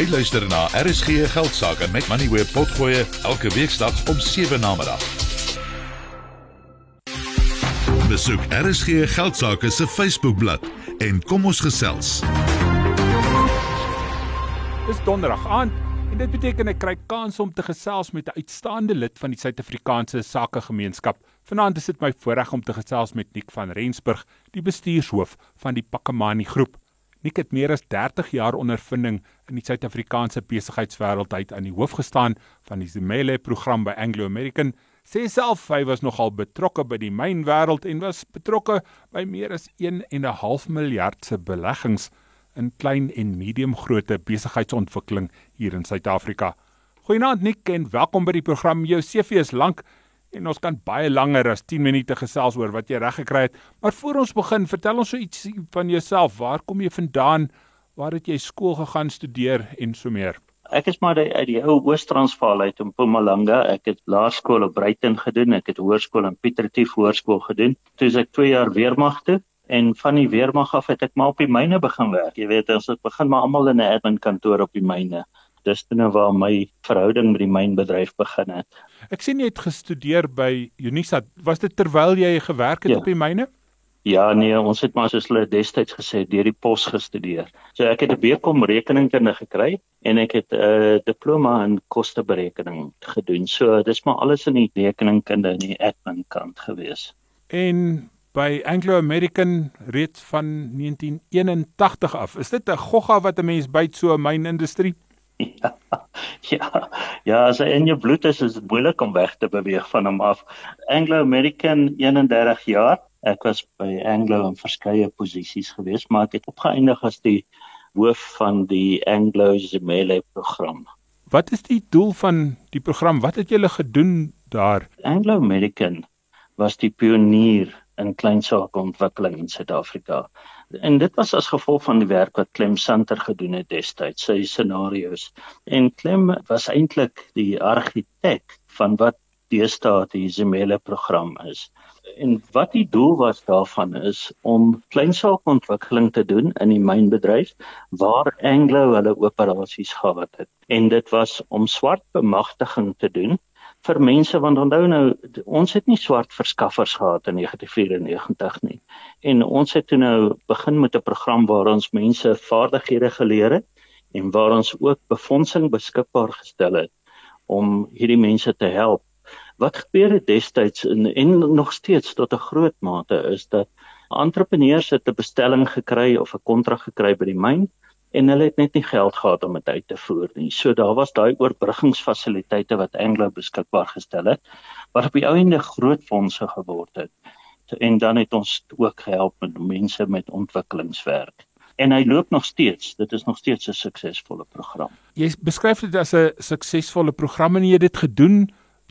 Jy luister na RSG Geldsaake met Money where potgoe elke weeksdag om 7 na middag. Besoek RSG Geldsaake se Facebookblad en kom ons gesels. Dis donderdag aand en dit beteken ek kry kans om te gesels met 'n uitstaande lid van die Suid-Afrikaanse Sakegemeenskap. Vanaand is dit my voorreg om te gesels met Nick van Rensburg, die bestuurshoof van die Pakamani Groep. Nick het meer as 30 jaar ondervinding in die Suid-Afrikaanse besigheidswêreld uit aan die hoof gestaan van die Zimele program by Anglo American. Sê self hy was nogal betrokke by die mynwêreld en was betrokke by meer as 1 en 'n half miljard se beleggings in klein en medium grootte besigheidsontwikkeling hier in Suid-Afrika. Goeienaand Nick en welkom by die program. Jou CV is lank en ons kan baie langer as 10 minute gesels oor wat jy reg gekry het. Maar voor ons begin, vertel ons so iets van jouself. Waar kom jy vandaan? Waar het jy skool gegaan studeer en so meer? Ek is maar uit die ou Oos-Transvaal uit in Mpumalanga. Ek het laerskool op Bruiten gedoen. Ek het hoërskool in Piet Retief Hoërskool gedoen. Toe ek 2 jaar weermag toe en van die weermag af het ek maar op die myne begin werk. Jy weet, ons het begin maar almal in 'n admin kantoor op die myne dis toe nou waar my verhouding met die mynbedryf begin het. Ek sien jy het gestudeer by Unisa. Was dit terwyl jy gewerk het ja. op die myne? Ja nee, ons het maar soos hulle destyds gesê deur die pos gestudeer. So ek het 'n BCom rekeningkunde gekry en ek het 'n uh, diploma in kosteberekening gedoen. So dis maar alles in die rekeningkunde en die admin kant gewees. En by Anglo American reeds van 1981 af. Is dit 'n gogga wat 'n mens byt so 'n mynindustrie? Ja, ja, ja, as hy in jou bloed is, is dit moeilik om weg te beweeg van hom af. Anglo American 31 jaar. Ek was by Anglo in verskeie posisies gewees, maar ek het opgeëindig as die hoof van die Anglo Zimele program. Wat is die doel van die program? Wat het julle gedoen daar? Anglo American was die pionier in kleinsakeontwikkeling in Suid-Afrika. En dit was as gevolg van die werk wat Clem Santer gedoen het destyds, sy scenario's. En Clem was eintlik die argitek van wat deesdae die Zimele program is. En wat die doel was daarvan is om kleinsaakontwikkeling te doen in die mynbedryf waar Anglo hulle operasies gehad het. En dit was om swart bemagtiging te doen vir mense want onthou nou ons het nie swart verskaffers gehad in 1994 nie. En ons het toe nou begin met 'n program waar ons mense vaardighede geleer het en waar ons ook befondsing beskikbaar gestel het om hierdie mense te help. Wat gebeur het destyds en, en nog steeds tot 'n groot mate is dat entrepreneurs het 'n bestelling gekry of 'n kontrak gekry by die myn en hulle het net nie geld gehad om dit uit te voer nie. So daar was daai oorbruggingsfasiliteite wat Anglo beskikbaar gestel het wat op die ou ende groot fondse geword het. So, en dan het ons ook gehelp met mense met ontwikkelingswerk. En hy loop nog steeds. Dit is nog steeds 'n suksesvolle program. Jy beskryf dit as 'n suksesvolle program en jy het dit gedoen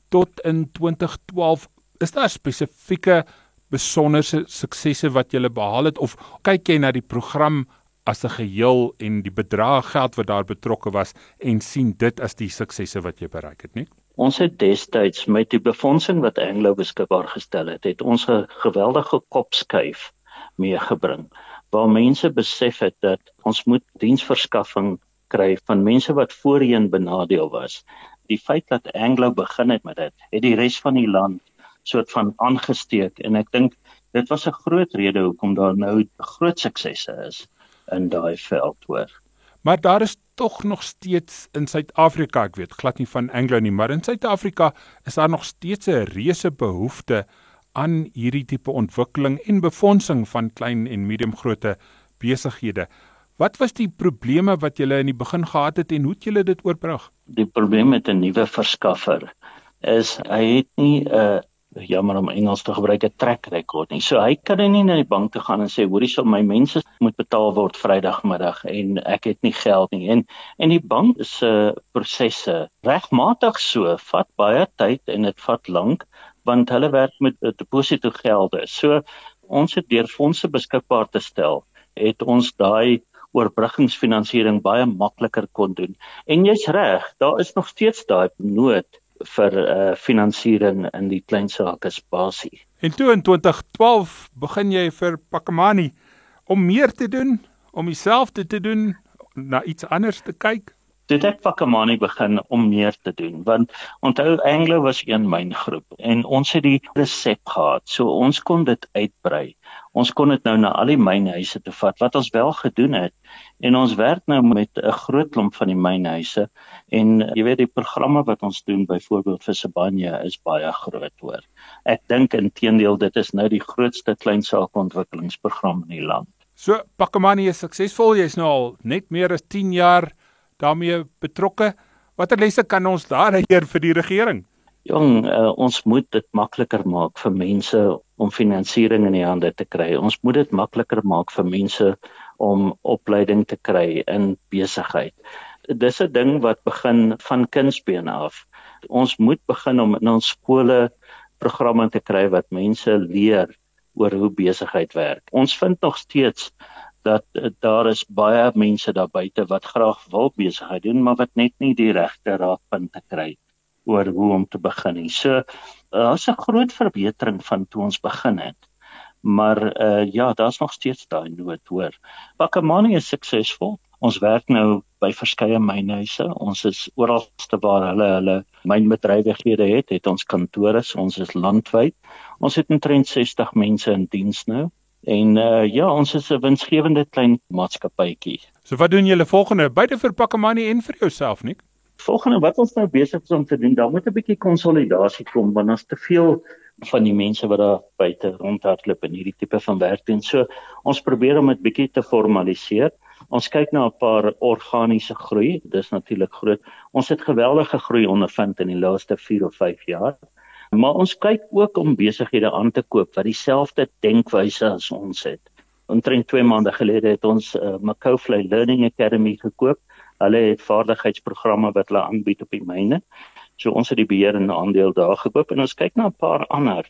tot in 2012. Is daar spesifieke besonderse suksesse wat jy behaal het of kyk jy na die program as 'n geheel en die bedrag geld wat daar betrokke was en sien dit as die suksesse wat jy bereik het, nie? Ons het destyds met die befondsing wat Anglo beskikbaar gestel het, het ons 'n geweldige kopskuif meegebring waar mense besef het dat ons moet diensverskaffing kry van mense wat voorheen benadeel was. Die feit dat Anglo begin het met dit, het die res van die land soort van aangesteek en ek dink dit was 'n groot rede hoekom daar nou groot suksesse is in daai veld hoor. Maar daar is tog nog steeds in Suid-Afrika, ek weet glad nie van Anglo nie, maar in Suid-Afrika is daar nog steeds 'n reuse behoefte aan hierdie tipe ontwikkeling en befondsing van klein en medium grootte besighede. Wat was die probleme wat julle in die begin gehad het en hoe het julle dit oorbrug? Die probleem met 'n nuwe verskaffer is hy het nie 'n uh, jammer om Engels te gebruik 'n track record nie. So hy kan nie na die bank toe gaan en sê hoorie sal my mense moet betaal word Vrydagmiddag en ek het nie geld nie. En en die bank se uh, prosesse regmatig so vat baie tyd en dit vat lank want hulle werk met uh, deposito gelde. So ons het deur fondse beskikbaar te stel, het ons daai oorbruggingsfinansiering baie makliker kon doen. En jy's reg, daar is nog steeds daai nood vir uh, finansiering in die klein sake spasie. En toe in 2012 begin jy vir Pakamani om meer te doen, om dieselfde te doen, na iets anders te kyk. Dit ek Pakamani begin om meer te doen want onthou Anglo was een myngroep en ons het die resep gehad. So ons kon dit uitbrei. Ons kon dit nou na al die mynhuise te vat wat ons wel gedoen het en ons werk nou met 'n groot klomp van die mynhuise en jy weet die programme wat ons doen byvoorbeeld vir Sibanye is baie groot hoor. Ek dink intedeel dit is nou die grootste kleinsaaksontwikkelingsprogram in die land. So Pakamani is suksesvol. Jy's nou al net meer as 10 jaar daarmee betrokke. Watter lesse kan ons daar leer vir die regering? Jong, uh, ons moet dit makliker maak vir mense om finansiering in die hande te kry. Ons moet dit makliker maak vir mense om opleiding te kry in besigheid. Dis 'n ding wat begin van kindsbeen af. Ons moet begin om in ons skole programme te kry wat mense leer oor hoe besigheid werk. Ons vind nog steeds dat uh, daar is baie mense daar buite wat graag wil besigheid doen, maar wat net nie die regte raadpunte kry oor hoe om te begin nie. So daar's uh, 'n groot verbetering van toe ons begin het. Maar uh ja, daar's nog steeds daai nood hoor. Pakamani is suksesvol. Ons werk nou by verskeie mynhuise. Ons is oralste waar hulle hulle mynbedrywighede het, het ons kantore. Ons is landwyd. Ons het omtrent 60 mense in diens nou. En uh ja, ons is 'n winsgewende klein maatskappytjie. So wat doen julle volgende? Beide vir Pakamani en vir jouself, nie? Volgende wat ons nou besig is om te doen, daar moet 'n bietjie konsolidasie kom want ons te veel van die mense wat daar buite rondhardloop in hierdie tipe van werk doen. So ons probeer om dit bietjie te formaliseer. Ons kyk na 'n paar organiese groei. Dis natuurlik groot. Ons het geweldige groei ondervind in die laaste 4 of 5 jaar. Maar ons kyk ook om besighede aan te koop wat dieselfde denkwyse as ons het. Omtrent 2 maande gelede het ons uh, Macaulay Learning Academy gekoop. Hulle het vaardigheidsprogramme wat hulle aanbied op die myne. So ons het die beheer en aandeel daar gekoop en ons kyk na 'n paar ander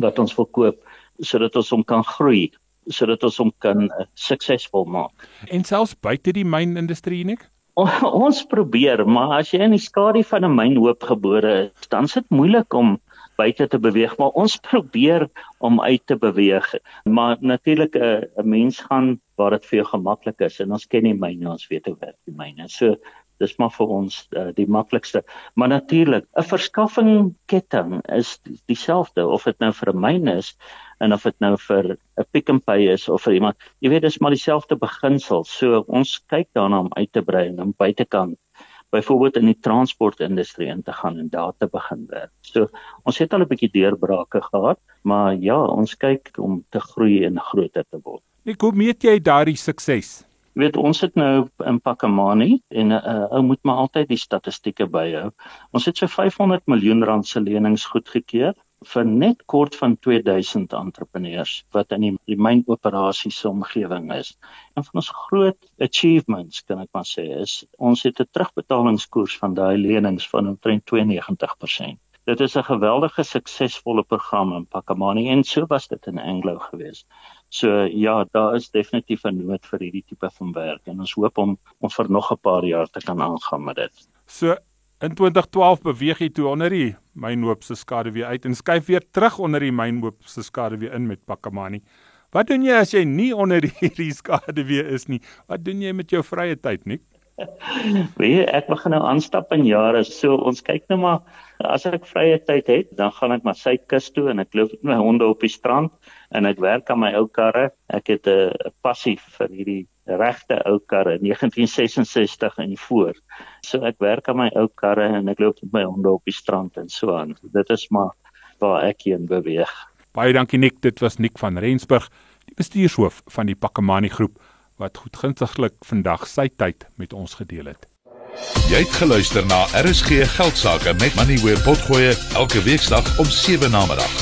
wat ons wil koop sodat ons hom kan groei sodat ons hom kan uh, suksesvol maak. En selfs buite die mynindustrie nie? O, ons probeer, maar as jy in die skadu van 'n mynhoop gebore is, dan is dit moeilik om buite te beweeg, maar ons probeer om uit te beweeg. Maar natuurlik 'n uh, mens gaan waar dit vir jou gemaklik is en ons ken die myne, ons weet hoe werk die myne. So dis maar vir ons uh, die maklikste. Maar natuurlik, 'n verskaffingsketting is dieselfde of dit nou vir 'n myn is en of dit nou vir 'n Pick n Pay is of vir iemand. Jy weet dis maar dieselfde beginsel. So ons kyk daarna om uit te brei en om buitekant byvoorbeeld in die transportindustrie in te gaan en daar te begin werk. So ons het al 'n bietjie deurbrake gehad, maar ja, ons kyk om te groei en groter te word. Ek hoe meet jy daardie sukses? weet ons het nou in Pakamani en 'n uh, ou moet maar altyd die statistieke byhou. Ons het so 500 miljoen rand se lenings goedgekeur vir net kort van 2000 entrepreneurs wat in die, die mynoperasies omgewing is. En van ons groot achievements kan ek maar sê is ons het 'n terugbetalingskoers van daai lenings van omtrent 92%. Dit is 'n geweldige suksesvolle program in Pakamani en so was dit in Anglo geweest. So ja, daar is definitief 'n nood vir hierdie tipe van werk en ons hoop om om vir nog 'n paar jaar te kan aangaan met dit. So in 2012 beweeg jy toe onder die mynhoop se skade weer uit en skuif weer terug onder die mynhoop se skade weer in met Pakamani. Wat doen jy as jy nie onder hierdie skade weer is nie? Wat doen jy met jou vrye tyd, nie? Weet ek begin nou aanstap in jare. So ons kyk nou maar as ek vrye tyd het, dan gaan ek maar suidkus toe en ek loop met my honde op die strand en ek werk aan my ou karre. Ek het 'n passie vir hierdie regte ou karre 1966 en voor. So ek werk aan my ou karre en ek loop met my honde op die strand en so aan. Dit is maar waar ek heen beweeg. Baie dankie Nik, dit was Nik van Rensburg, die bestuurshoof van die Pakamani groep wat goedgunstiglik vandag sy tyd met ons gedeel het. Jy het geluister na RSG Geldsaake met Money where potgoe elke weeksdag om 7 na middag.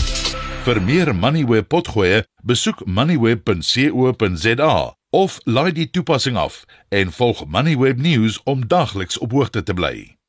Vir meer Money where potgoe, besoek moneyweb.co.za of laai die toepassing af en volg Moneyweb News om dagliks op hoogte te bly.